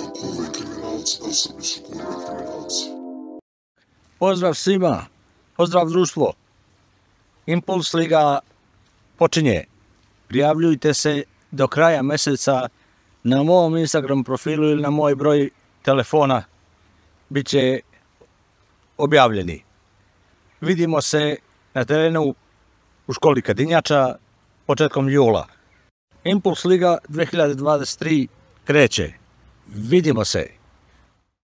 kunovi kriminalci, da Srbi su kunovi kriminalci. Pozdrav svima, pozdrav društvo. Impuls Liga počinje. Prijavljujte se do kraja meseca na mom Instagram profilu ili na moj broj telefona. Biće objavljeni. Vidimo se na terenu u školi Kadinjača početkom jula. Impuls Liga 2023 kreće. Vidimo se.